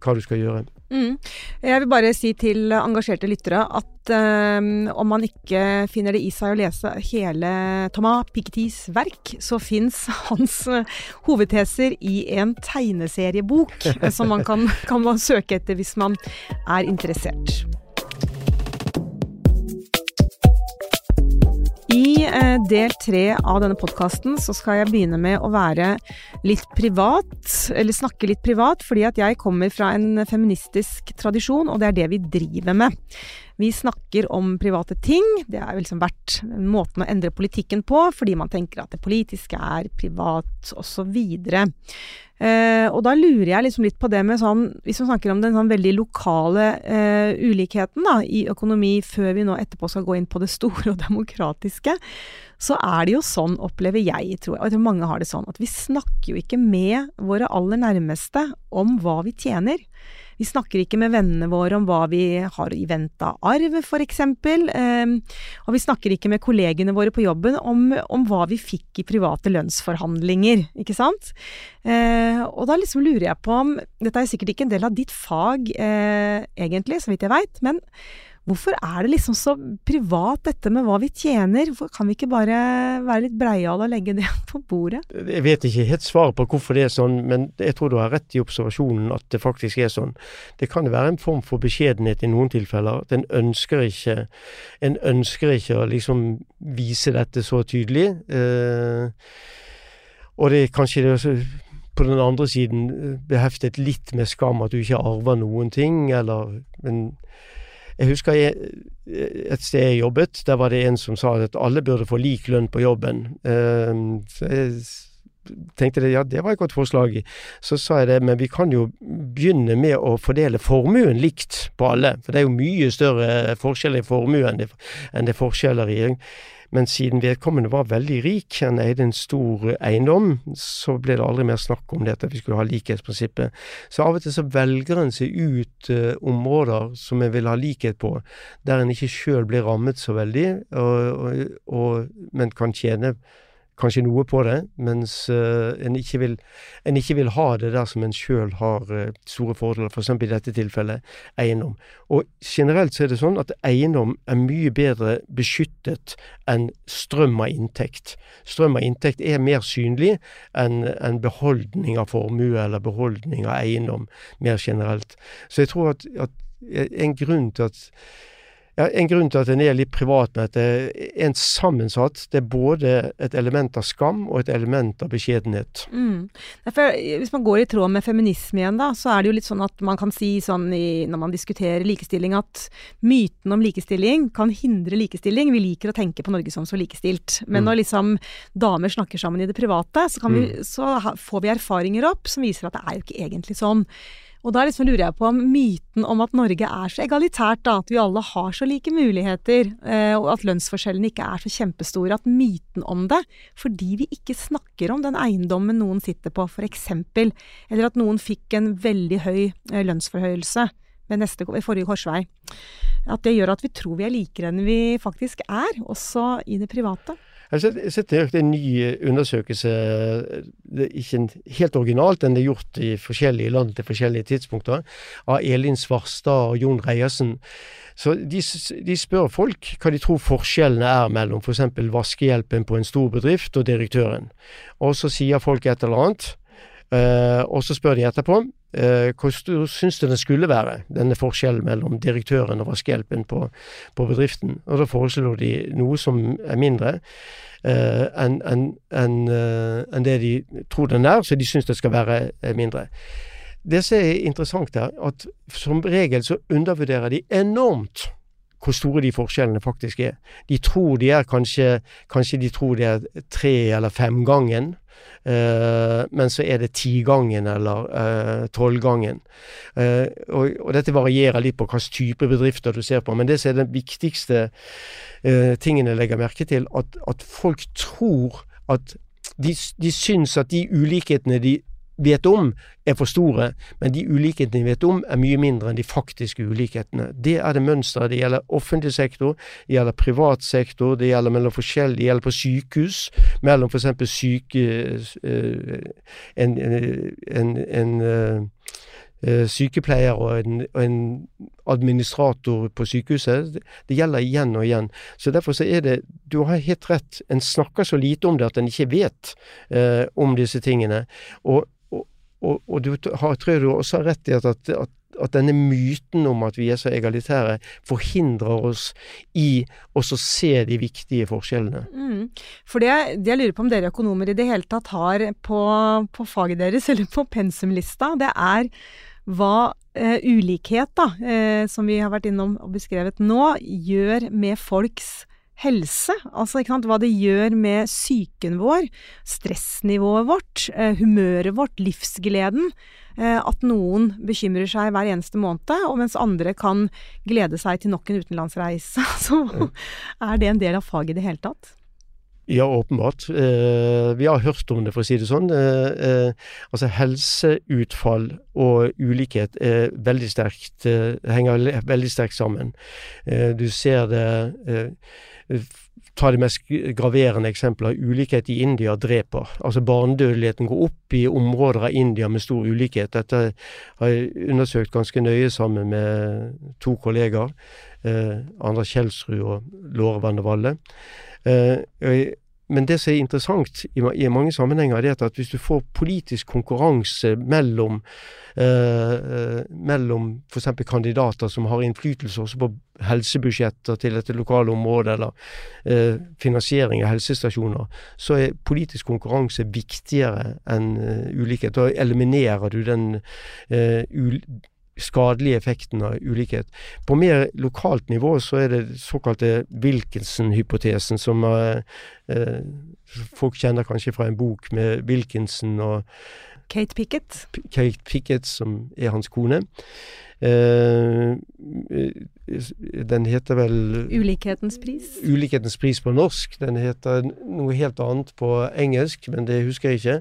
hva du skal gjøre. Mm. Jeg vil bare si til engasjerte lyttere at um, om man ikke finner det i seg å lese hele Thomas Pikettys verk, så fins <laughs> hans uh, hovedteser i en tegneseriebok som man kan, kan man søke etter hvis man er interessert. I eh, del tre av denne podkasten så skal jeg begynne med å være litt privat, eller snakke litt privat, fordi at jeg kommer fra en feministisk tradisjon, og det er det vi driver med. Vi snakker om private ting. Det har liksom vært måten å endre politikken på, fordi man tenker at det politiske er privat, osv. Uh, og da lurer jeg liksom litt på det med sånn Hvis man snakker om den sånn veldig lokale uh, ulikheten da, i økonomi, før vi nå etterpå skal gå inn på det store og demokratiske, så er det jo sånn, opplever jeg, tror jeg, og jeg tror mange har det sånn, at vi snakker jo ikke med våre aller nærmeste om hva vi tjener. Vi snakker ikke med vennene våre om hva vi har i vente av arv, f.eks. Eh, og vi snakker ikke med kollegene våre på jobben om, om hva vi fikk i private lønnsforhandlinger, ikke sant. Eh, og da liksom lurer jeg på om Dette er sikkert ikke en del av ditt fag, eh, egentlig, så vidt jeg veit, men Hvorfor er det liksom så privat dette med hva vi tjener? Hvorfor kan vi ikke bare være litt breiale og legge det <laughs> på bordet? Jeg vet ikke helt svaret på hvorfor det er sånn, men jeg tror du har rett i observasjonen at det faktisk er sånn. Det kan være en form for beskjedenhet i noen tilfeller. En ønsker ikke, en ønsker ikke å liksom vise dette så tydelig. Eh, og det er kanskje det også på den andre siden beheftet litt med skam at du ikke arver noen ting, eller men jeg husker jeg, et sted jeg jobbet, der var det en som sa at alle burde få lik lønn på jobben. Uh, så jeg tenkte det, ja, det var et godt forslag. Så sa jeg det, men vi kan jo begynne med å fordele formuen likt på alle. For det er jo mye større forskjell i formue enn det, er forskjeller i men siden vedkommende var veldig rik, han eide en stor eiendom, så ble det aldri mer snakk om dette, vi skulle ha likhetsprinsippet. Så av og til så velger en seg ut uh, områder som en vil ha likhet på, der en ikke sjøl blir rammet så veldig, og, og, og, men kan tjene kanskje noe på det, mens uh, en, ikke vil, en, ikke vil, ha det der som en sjøl har uh, store fordeler, f.eks. For i dette tilfellet eiendom. Og generelt så er det sånn at eiendom er mye bedre beskyttet enn strøm av inntekt. Strøm av inntekt er mer synlig enn en beholdning av formue eller beholdning av eiendom mer generelt. Så jeg tror at, at en grunn til at ja, En grunn til at en er litt privat med at det er en sammensatt. Det er både et element av skam og et element av beskjedenhet. Mm. Derfor, hvis man går i tråd med feminisme igjen, da, så er det jo litt sånn at man kan si sånn i, når man diskuterer likestilling, at myten om likestilling kan hindre likestilling. Vi liker å tenke på Norge som så likestilt. Men mm. når liksom damer snakker sammen i det private, så, vi, mm. så får vi erfaringer opp som viser at det er jo ikke egentlig sånn. Og da liksom lurer jeg på om myten om at Norge er så egalitært, da, at vi alle har så like muligheter, eh, og at lønnsforskjellene ikke er så kjempestore, at myten om det, fordi vi ikke snakker om den eiendommen noen sitter på, f.eks., eller at noen fikk en veldig høy eh, lønnsforhøyelse ved neste, ved forrige korsvei, at det gjør at vi tror vi er likere enn vi faktisk er, også i det private. Jeg har sett en ny undersøkelse, det er ikke helt originalt, den er gjort i forskjellige land til forskjellige tidspunkter, av Elin Svarstad og Jon Reiersen. Så de, de, spør folk hva de tror forskjellene er mellom f.eks. vaskehjelpen på en stor bedrift og direktøren. Og så sier folk et eller annet. Uh, og så spør de etterpå hvor stor syns du den skulle være, denne forskjellen mellom direktøren og vaskehjelpen på, på bedriften. Og da foreslår de noe som er mindre uh, enn en, en, en det de tror den er, så de syns det skal være mindre. Det som er interessant her, at som regel så undervurderer de enormt hvor store de forskjellene faktisk er. De tror de er kanskje Kanskje de tror de er tre- eller femgangen, uh, men så er det tigangen eller uh, tolvgangen. Uh, og, og, dette varierer litt på hvilken type bedrifter du ser på, men det som er den viktigste tingen jeg legger merke til, at, at folk tror at de, de syns at de ulikhetene de vet om, er for store, men de ulikhetene vi vet om, er mye mindre enn de faktiske ulikhetene. Det er det mønsteret. Det gjelder offentlig sektor, det gjelder privat sektor, det gjelder mellom forskjellige, det gjelder på sykehus, mellom f.eks. syke eh, en, en, en, en sykepleier og en, og en, administrator på sykehuset. Det gjelder igjen og igjen. Så Derfor så er det Du har helt rett. En snakker så lite om det at en ikke vet eh, om disse tingene. Og, og, og, du har, tror du også har rett i at, at at denne myten om at vi er så egalitære, forhindrer oss i å se de viktige forskjellene. Mm. For det, det, jeg lurer på om dere økonomer i det hele tatt har på, på faget deres, <laughs> eller på pensumlista, det er hva eh, ulikhet, da, eh, som vi har vært innom og beskrevet nå, gjør med folks helse. Altså hva det gjør med psyken vår, stressnivået vårt, eh, humøret vårt, livsgleden. Eh, at noen bekymrer seg hver eneste måned, og mens andre kan glede seg til nok en utenlandsreise. <laughs> Så er det en del av faget i det hele tatt? Ja, åpenbart. Eh, vi har hørt om det, for å si det sånn. Eh, eh, altså Helseutfall og ulikhet er veldig sterkt, eh, henger veldig sterkt sammen. Eh, du ser det eh, Ta de mest graverende eksempler. Ulikhet i India dreper. Altså Barnedødeligheten går opp i områder av India med stor ulikhet. Dette har jeg undersøkt ganske nøye sammen med to kollegaer. Anders Kjelsrud og Låre Vandervalle. Eh, men det som er interessant i, i mange sammenhenger, er at hvis du får politisk konkurranse mellom, eh, eh mellom f.eks. kandidater som har innflytelse også på helsebudsjetter til et lokale området, eller eh, finansiering av helsestasjoner, så er politisk konkurranse viktigere enn uh, ulikhet. Da eliminerer du den uh, skadelige effekten av ulikhet. På mer lokalt nivå så er det såkalte Wilkinson-hypotesen, som er, eh, folk kjenner kanskje fra en bok med Wilkinson og Kate Pickett. Kate Pickett, som er hans kone. Uh, den heter vel Ulikhetens pris? Ulikhetens pris på norsk. Den heter noe helt annet på engelsk, men det husker jeg ikke.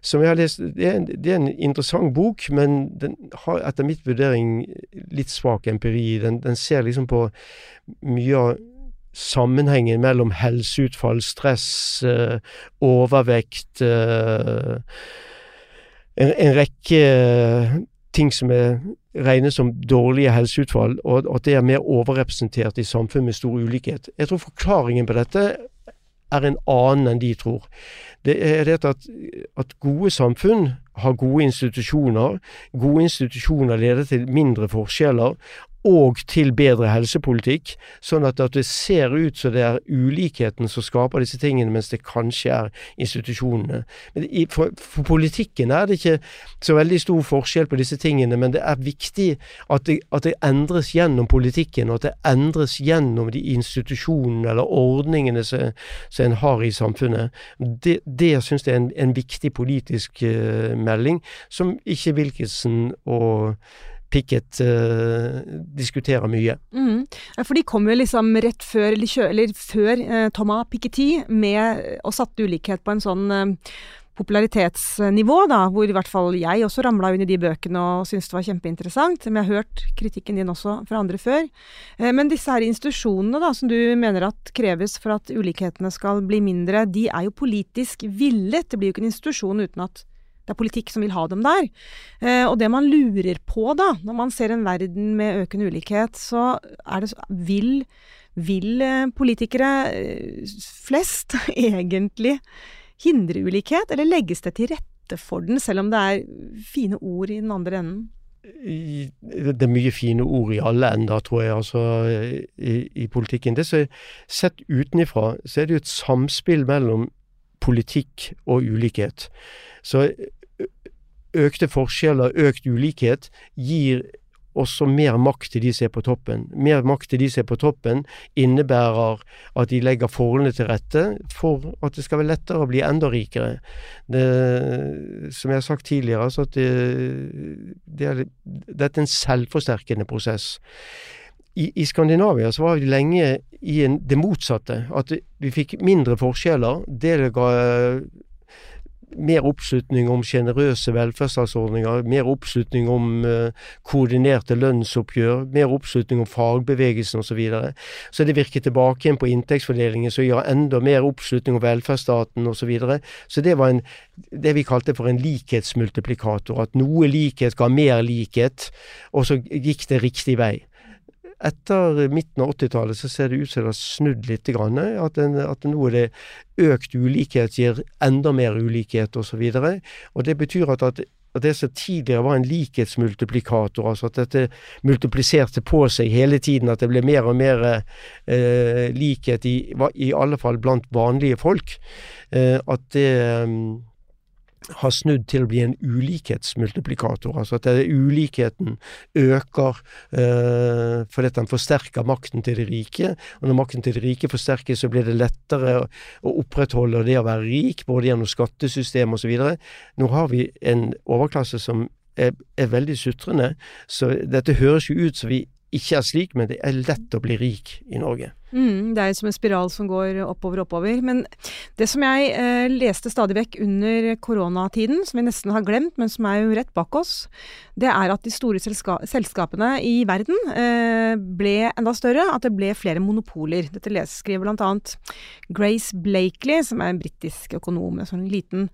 Som jeg har lest, det er, en, det er en interessant bok, men den har etter mitt vurdering litt svak empiri. Den, den ser liksom på mye av sammenhengen mellom helseutfall, stress, uh, overvekt uh, en, en, rekke ting som er regnes som dårlige helseutfall, og at det er mer overrepresentert i samfunn med stor ulikhet. Jeg tror forklaringen på dette er en annen enn de tror. Det er det at, at gode samfunn har gode institusjoner. Gode institusjoner leder til mindre forskjeller, og til bedre helsepolitikk, sånn at, det ser ut som det er ulikheten som skaper disse tingene, mens det kanskje er institusjonene. I, for, for, politikken er det ikke så veldig stor forskjell på disse tingene, men det er viktig at det, at det endres gjennom politikken, og at det endres gjennom de institusjonene eller ordningene som, som en har i samfunnet. Det, det syns jeg er en, en viktig politisk uh, melding, som ikke Wilkinson og Pickett uh, diskuterer mye. Mm. For de kom jo liksom rett før, eller, eller før uh, Thomas Piketty med og satte ulikhet på en sånn uh, popularitetsnivå, da, hvor i hvert fall jeg også ramla i de bøkene og syntes det var kjempeinteressant. Men jeg har hørt kritikken din også fra andre før. Men disse her institusjonene da, som du mener at kreves for at ulikhetene skal bli mindre, de er jo politisk villet. Det blir jo ikke en institusjon uten at det er politikk som vil ha dem der. Eh, og det man lurer på, da, når man ser en verden med økende ulikhet, så er det Vil, vil eh, politikere eh, flest <laughs> egentlig hindre ulikhet, eller legges det til rette for den, selv om det er fine ord i den andre enden? Det er mye fine ord i alle ender, tror jeg, altså i, i politikken. Det som Sett utenifra, så er det jo et samspill mellom politikk og ulikhet. Så økte forskjeller, økt ulikhet, gir også mer makt til de som er på toppen. Mer makt til de som er på toppen innebærer at de legger forholdene til rette for at det skal være lettere å bli enda rikere. Det, som jeg har sagt tidligere, så at det, det er, dette er en selvforsterkende prosess. I, I, Skandinavia så var vi lenge i en, det motsatte. At vi fikk mindre forskjeller. Det ga mer oppslutning om sjenerøse velferdsstatsordninger, mer oppslutning om uh, koordinerte lønnsoppgjør, mer oppslutning om fagbevegelsen osv. Så, videre. så det virker tilbake igjen på inntektsfordelingen, som gjør enda mer oppslutning om velferdsstaten osv. Så, videre. så det var en, det vi kalte for en likhetsmultiplikator. At noe likhet ga mer likhet, og så gikk det riktig vei etter midten av 80-tallet så ser det ut som det har snudd litt. Grann, at, en, at nå er det økt ulikhet gir enda mer ulikhet osv. Og, så og det betyr at, at det som tidligere var en likhetsmultiplikator, altså at dette multipliserte på seg hele tiden, at det ble mer og mer eh, likhet i, i alle fall blant vanlige folk, eh, at det har snudd til å bli en ulikhetsmultiplikator. Altså at ulikheten øker eh, fordi den forsterker makten til de rike. Og når makten til de rike forsterkes, så blir det lettere å, opprettholde det å være rik, både gjennom skattesystem osv. Nå har vi en overklasse som er, er veldig sutrende, så dette høres jo ut som vi ikke er slik, men det er lett å bli rik i Norge. Mm, det er som en spiral som går oppover og oppover. Men det som jeg eh, leste stadig vekk under koronatiden, som vi nesten har glemt, men som er jo rett bak oss, det er at de store selska selskapene i verden eh, ble enda større. At det ble flere monopoler. Dette skriver blant annet Grace Blakely, som er en britisk økonom, en sånn liten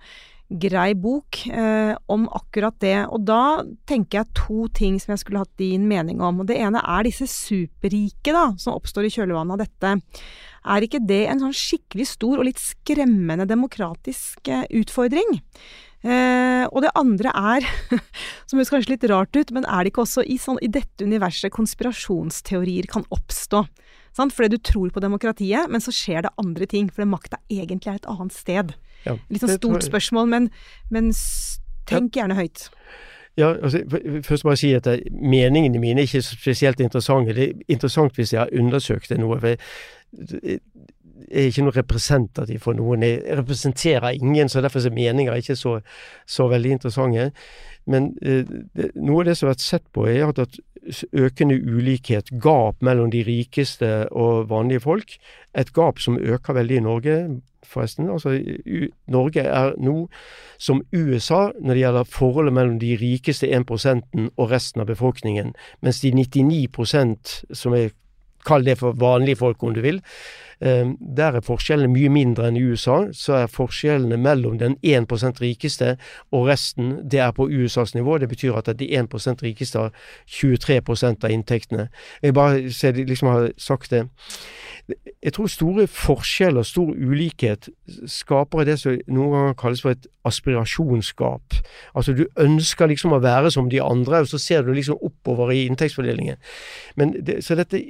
grei bok eh, om akkurat det. Og da tenker jeg to ting som jeg skulle hatt din mening om. Og det ene er disse superrike, da, som oppstår i kjølvannet av dette. Er ikke det en sånn skikkelig stor og litt skremmende demokratisk eh, utfordring? Eh, og det andre er, <laughs> som høres kanskje litt rart ut, men er det ikke også i, sånn, i dette universet konspirasjonsteorier kan oppstå? Sant? Fordi du tror på demokratiet, men så skjer det andre ting, fordi makta egentlig er et annet sted. Ja, Litt sånn stort spørsmål, men, men tenk gjerne høyt. Ja, altså, først må jeg si at det, meningene mine er ikke spesielt interessante. Det er interessant hvis jeg har undersøkt det noe. for jeg, er ikke noe representativ for noen. Jeg representerer ingen, så derfor er meninger ikke så, så veldig interessante. Men eh, det, noe av det som har vært sett på, er at økende ulikhet, gap mellom de rikeste og vanlige folk, et gap som øker veldig i Norge forresten. Altså, Norge er nå som USA når det gjelder forholdet mellom de rikeste 1% og resten av befolkningen, mens de 99% som er Kall det for vanlige folk, om du vil. Ehm, der er forskjellene mye mindre enn i USA. Så er forskjellene mellom den 1% rikeste og resten, det er på USAs nivå. Det betyr at de 1% rikeste har 23% av inntektene. Jeg bare så de liksom har sagt det. Jeg tror store forskjeller, stor ulikhet, skaper det som noen ganger kalles for et aspirasjonsgap. Altså du ønsker liksom å være som de andre, og så ser du liksom oppover i inntektsfordelingen. Men det, så dette,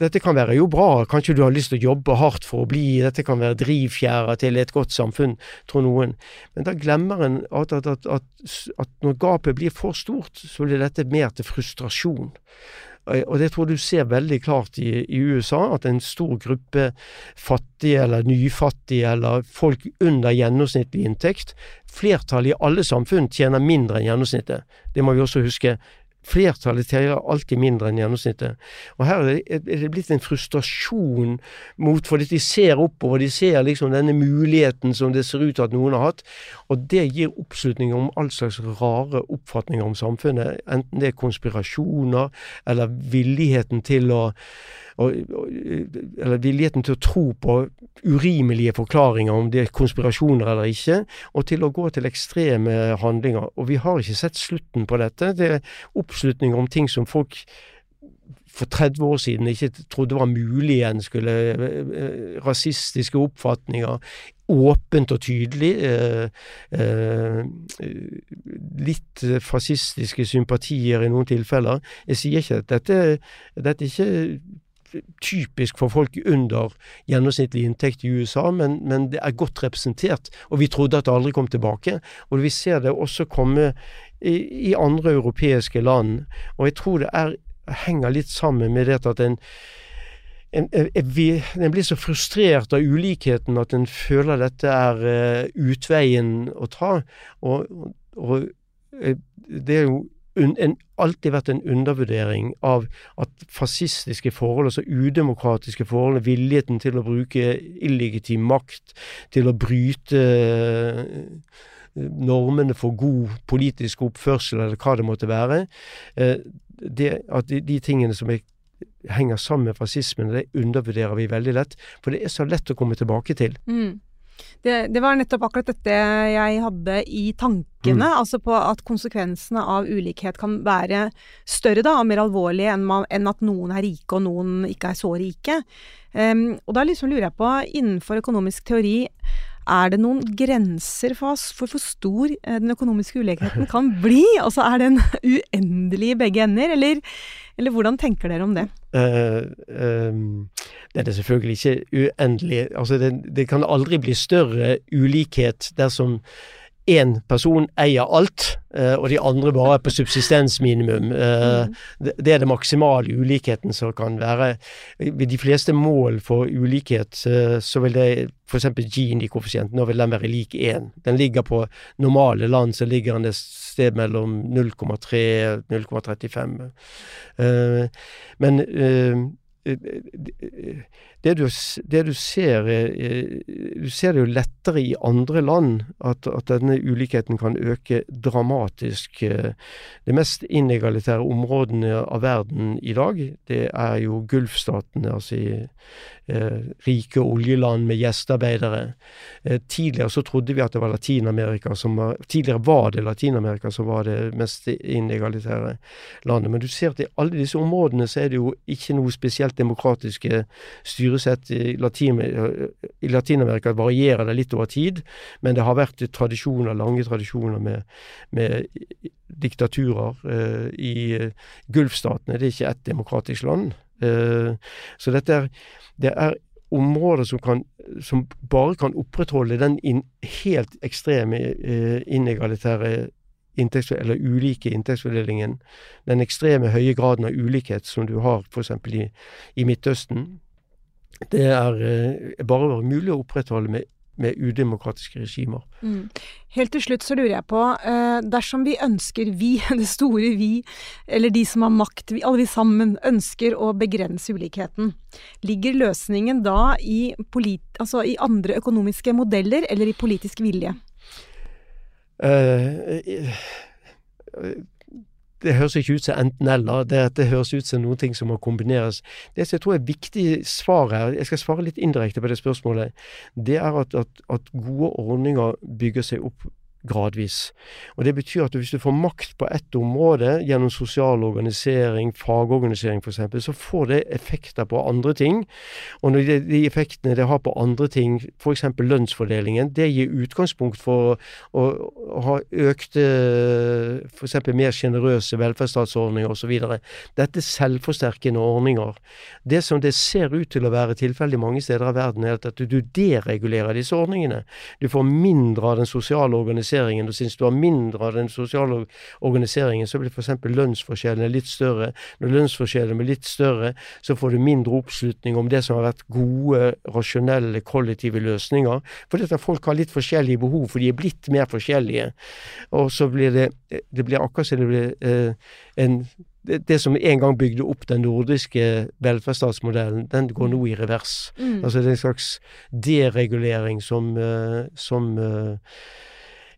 dette kan være jo bra. Kanskje du har lyst til å jobbe hardt for å bli Dette kan være drivfjæra til et godt samfunn, tror noen. Men da glemmer en at, at, at, at når gapet blir for stort, så blir dette mer til frustrasjon. Og det tror du ser veldig klart i, i, USA, at en stor gruppe fattige eller nyfattige eller folk under gjennomsnittlig inntekt, flertallet i alle samfunn tjener mindre enn gjennomsnittet. Det må vi også huske. Flertallet tjener alltid mindre enn gjennomsnittet. Og her er det blitt en frustrasjon mot fordi de ser oppover, de ser liksom denne muligheten som det ser ut til at noen har hatt. Og det gir oppslutning om all slags rare oppfatninger om samfunnet. Enten det er konspirasjoner, eller villigheten til å og, eller villigheten til å tro på urimelige forklaringer, om det er konspirasjoner eller ikke, og til å gå til ekstreme handlinger. Og vi har ikke sett slutten på dette. Det er oppslutning om ting som folk for 30 år siden ikke trodde var mulig igjen, skulle eh, rasistiske oppfatninger åpent og tydelig. Eh, eh, litt fascistiske sympatier i noen tilfeller. Jeg sier ikke at dette, dette er ikke typisk for folk under gjennomsnittlig inntekt i USA, men, men, det er godt representert. Og vi trodde at det aldri kom tilbake. Og vi ser det også komme i, andre europeiske land. Og jeg tror det er, henger litt sammen med det at en en, blir så frustrert av ulikheten at en føler dette er uh, utveien å ta. Og, og, det er jo en, alltid vært en undervurdering av at fascistiske forhold, altså udemokratiske forhold, villigheten til å bruke illegitim makt, til å bryte eh, normene for god politisk oppførsel, eller hva det måtte være, eh, det, at de, de tingene som er henger sammen med fascismen, det undervurderer vi veldig lett. For det er så lett å komme tilbake til. Mm. Det, det, var nettopp akkurat dette jeg hadde i tankene. Mm. Altså på at konsekvensene av ulikhet kan være større da, og mer alvorlige enn, man, enn, at noen er rike og noen ikke er så rike. Um, og da liksom lurer jeg på, innenfor økonomisk teori, er det noen grenser for, for hvor stor eh, den økonomiske ulikheten kan bli? <laughs> Altså er den <laughs> uendelig i begge ender, eller, eller hvordan tenker dere om det? Uh, um, det er selvfølgelig ikke uendelig. Altså det, det kan aldri bli større ulikhet dersom én person eier alt, eh, og de andre bare er på subsistensminimum. Eh, mm. Det er det maksimale ulikheten som kan være. Ved de fleste mål for ulikhet, eh, så vil det f.eks. Gini-koeffisienten, nå vil den være lik 1. Den ligger på normale land, så ligger den et sted mellom 0,3 og 0,35. Men det du, det du, ser Du ser det jo lettere i andre land at, at, denne ulikheten kan øke dramatisk. De mest inegalitære områdene av verden i dag, det er jo Gulfstatene, altså i eh, rike oljeland med gjestearbeidere. Eh, tidligere så trodde vi at det var Latin-Amerika som var Tidligere var det Latin-Amerika som var det mest inegalitære landet. Men du ser at i alle disse områdene så er det jo ikke noe spesielt demokratiske styre styresett i Latin, i Latin varierer det litt over tid, men det har vært tradisjoner, lange tradisjoner med, med diktaturer eh, i Gulfstatene. Det er ikke ett demokratisk land. Eh, så dette er, det er områder som, kan, som bare kan opprettholde den in, helt ekstreme eh, inegalitære eller ulike inntektsfordelingen, den ekstreme høye graden av ulikhet som du har f.eks. I, i Midtøsten, det er eh, bare mulig å opprettholde med, med udemokratiske regimer. Mm. Helt til slutt så lurer jeg på, eh, dersom vi ønsker, vi, <laughs> det store vi, eller de som har makt, vi, alle vi sammen, ønsker å begrense ulikheten, ligger løsningen da i, polit, altså i andre økonomiske modeller eller i politisk vilje? Uh, det høres ikke ut som enten-eller. Det, det høres ut som noen ting som må kombineres. Det som jeg tror er viktig svar her, jeg skal svare litt indirekte på det spørsmålet, det er at, at, at gode ordninger bygger seg opp gradvis. Og Det betyr at hvis du får makt på ett område, gjennom sosial organisering, fagorganisering f.eks., så får det effekter på andre ting. Og når de, de effektene det har på andre ting, f.eks. lønnsfordelingen, det gir utgangspunkt for å, å ha økte f.eks. mer sjenerøse velferdsstatsordninger osv. Dette er selvforsterkende ordninger. Det som det ser ut til å være tilfeldig mange steder av verden, er at du deregulerer disse ordningene. Du får mindre av den sosiale organiseringen organiseringen, og syns du har mindre av den sosiale organiseringen, så blir f.eks. lønnsforskjellene litt større. Når lønnsforskjellene blir litt større, så får du mindre oppslutning om det som har vært gode, rasjonelle, kollektive løsninger. Fordi at folk har litt forskjellige behov, for de er blitt mer forskjellige. Og så blir det, det blir akkurat som det blir eh, en det, som en gang bygde opp den nordiske velferdsstatsmodellen, den går nå i revers. Mm. Altså det er en slags deregulering som, uh, som uh,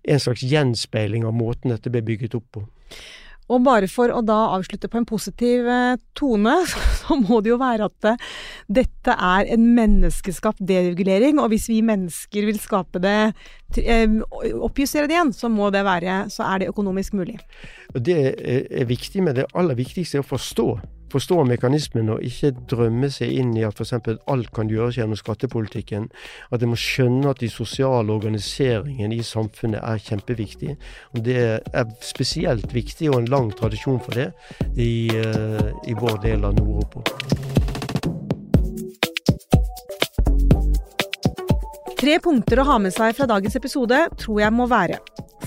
en slags gjenspeiling av måten dette ble bygget opp på. Og bare for å da avslutte på en positiv eh, tone, <laughs> så må det jo være at eh, dette er en menneskeskapt deregulering. Og hvis vi mennesker vil skape det, oppjustere det igjen, så, det være, så er det økonomisk mulig. Det er viktig, men det aller viktigste er å forstå forstå mekanismen og ikke drømme seg inn i at f.eks. alt kan gjøres gjennom skattepolitikken. At en må skjønne at de sosiale organiseringen i samfunnet er kjempeviktig. Og det er spesielt viktig, og en lang tradisjon for det, i, uh, i vår del av Nord-Europa. Tre punkter å ha med seg fra dagens episode tror jeg må være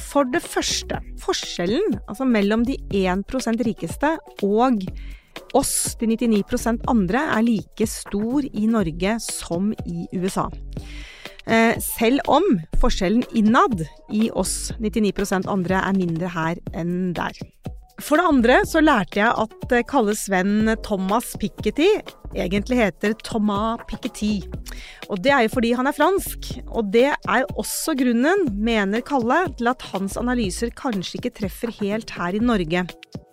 for det første, forskjellen altså mellom de 1% rikeste og oss, de 99% andre, er like stor i Norge som i USA. Eh, selv om forskjellen innad i oss 99% andre er mindre her enn der. For det andre så lærte jeg at Kalles venn Thomas Piketty egentlig heter Thomas Piketty. Og det er jo fordi han er fransk. Og det er også grunnen, mener Kalle, til at hans analyser kanskje ikke treffer helt her i Norge.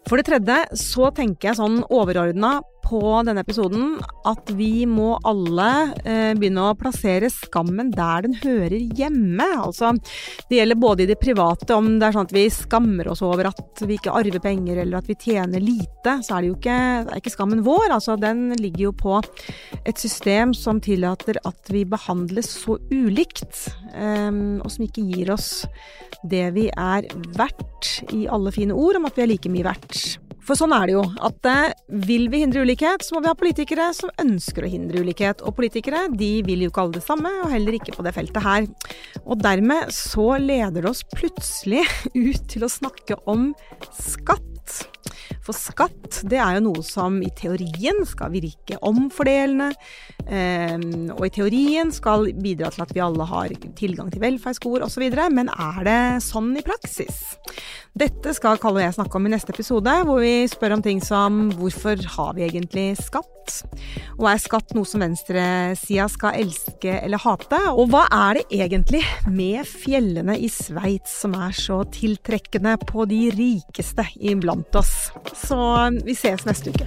For det tredje så tenker jeg sånn overordna på denne episoden at vi må alle eh, begynne å plassere skammen der den hører hjemme. Altså, det gjelder både i det private, om det er sånn at vi skammer oss over at vi ikke arver penger eller at vi tjener lite, så er det jo ikke, det ikke skammen vår. Altså, den ligger jo på et system som tillater at vi behandles så ulikt, eh, og som ikke gir oss det vi er verdt i alle fine ord om at vi er like mye verdt. For sånn er det jo, at eh, vil vi hindre ulikhet, så må vi ha politikere som ønsker å hindre ulikhet. Og politikere de vil jo ikke alle det samme, og heller ikke på det feltet her. Og dermed så leder det oss plutselig <laughs> ut til å snakke om skatt. For skatt det er jo noe som i teorien skal virke omfordelende, eh, og i teorien skal bidra til at vi alle har tilgang til velferdsgoder osv., men er det sånn i praksis? Dette skal Kalle og jeg snakke om i neste episode, hvor vi spør om ting som hvorfor har vi egentlig skatt? Og er skatt noe som venstresida skal elske eller hate? Og hva er det egentlig med fjellene i Sveits som er så tiltrekkende på de rikeste iblant oss? Så vi ses neste uke.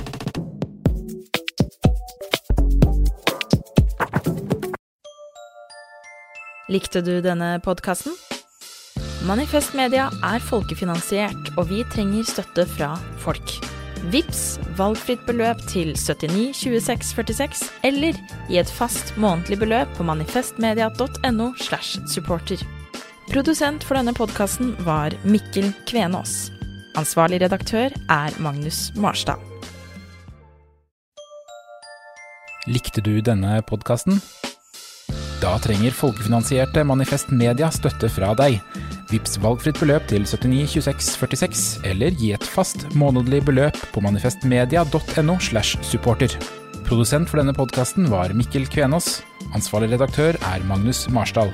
Likte du denne podkasten? Manifest Media er folkefinansiert, og vi trenger støtte fra folk. Vips valgfritt beløp til 79 26 46, eller gi et fast månedlig beløp på manifestmedia.no. slash supporter. Produsent for denne podkasten var Mikkel Kvenås. Ansvarlig redaktør er Magnus Marstad. Likte du denne podkasten? Da trenger folkefinansierte Manifest Media støtte fra deg. Vips valgfritt beløp til 79 26 46, eller gi et fast månedlig beløp på manifestmedia.no. slash supporter. Produsent for denne podkasten var Mikkel Kvenås. Ansvarlig redaktør er Magnus Marsdal.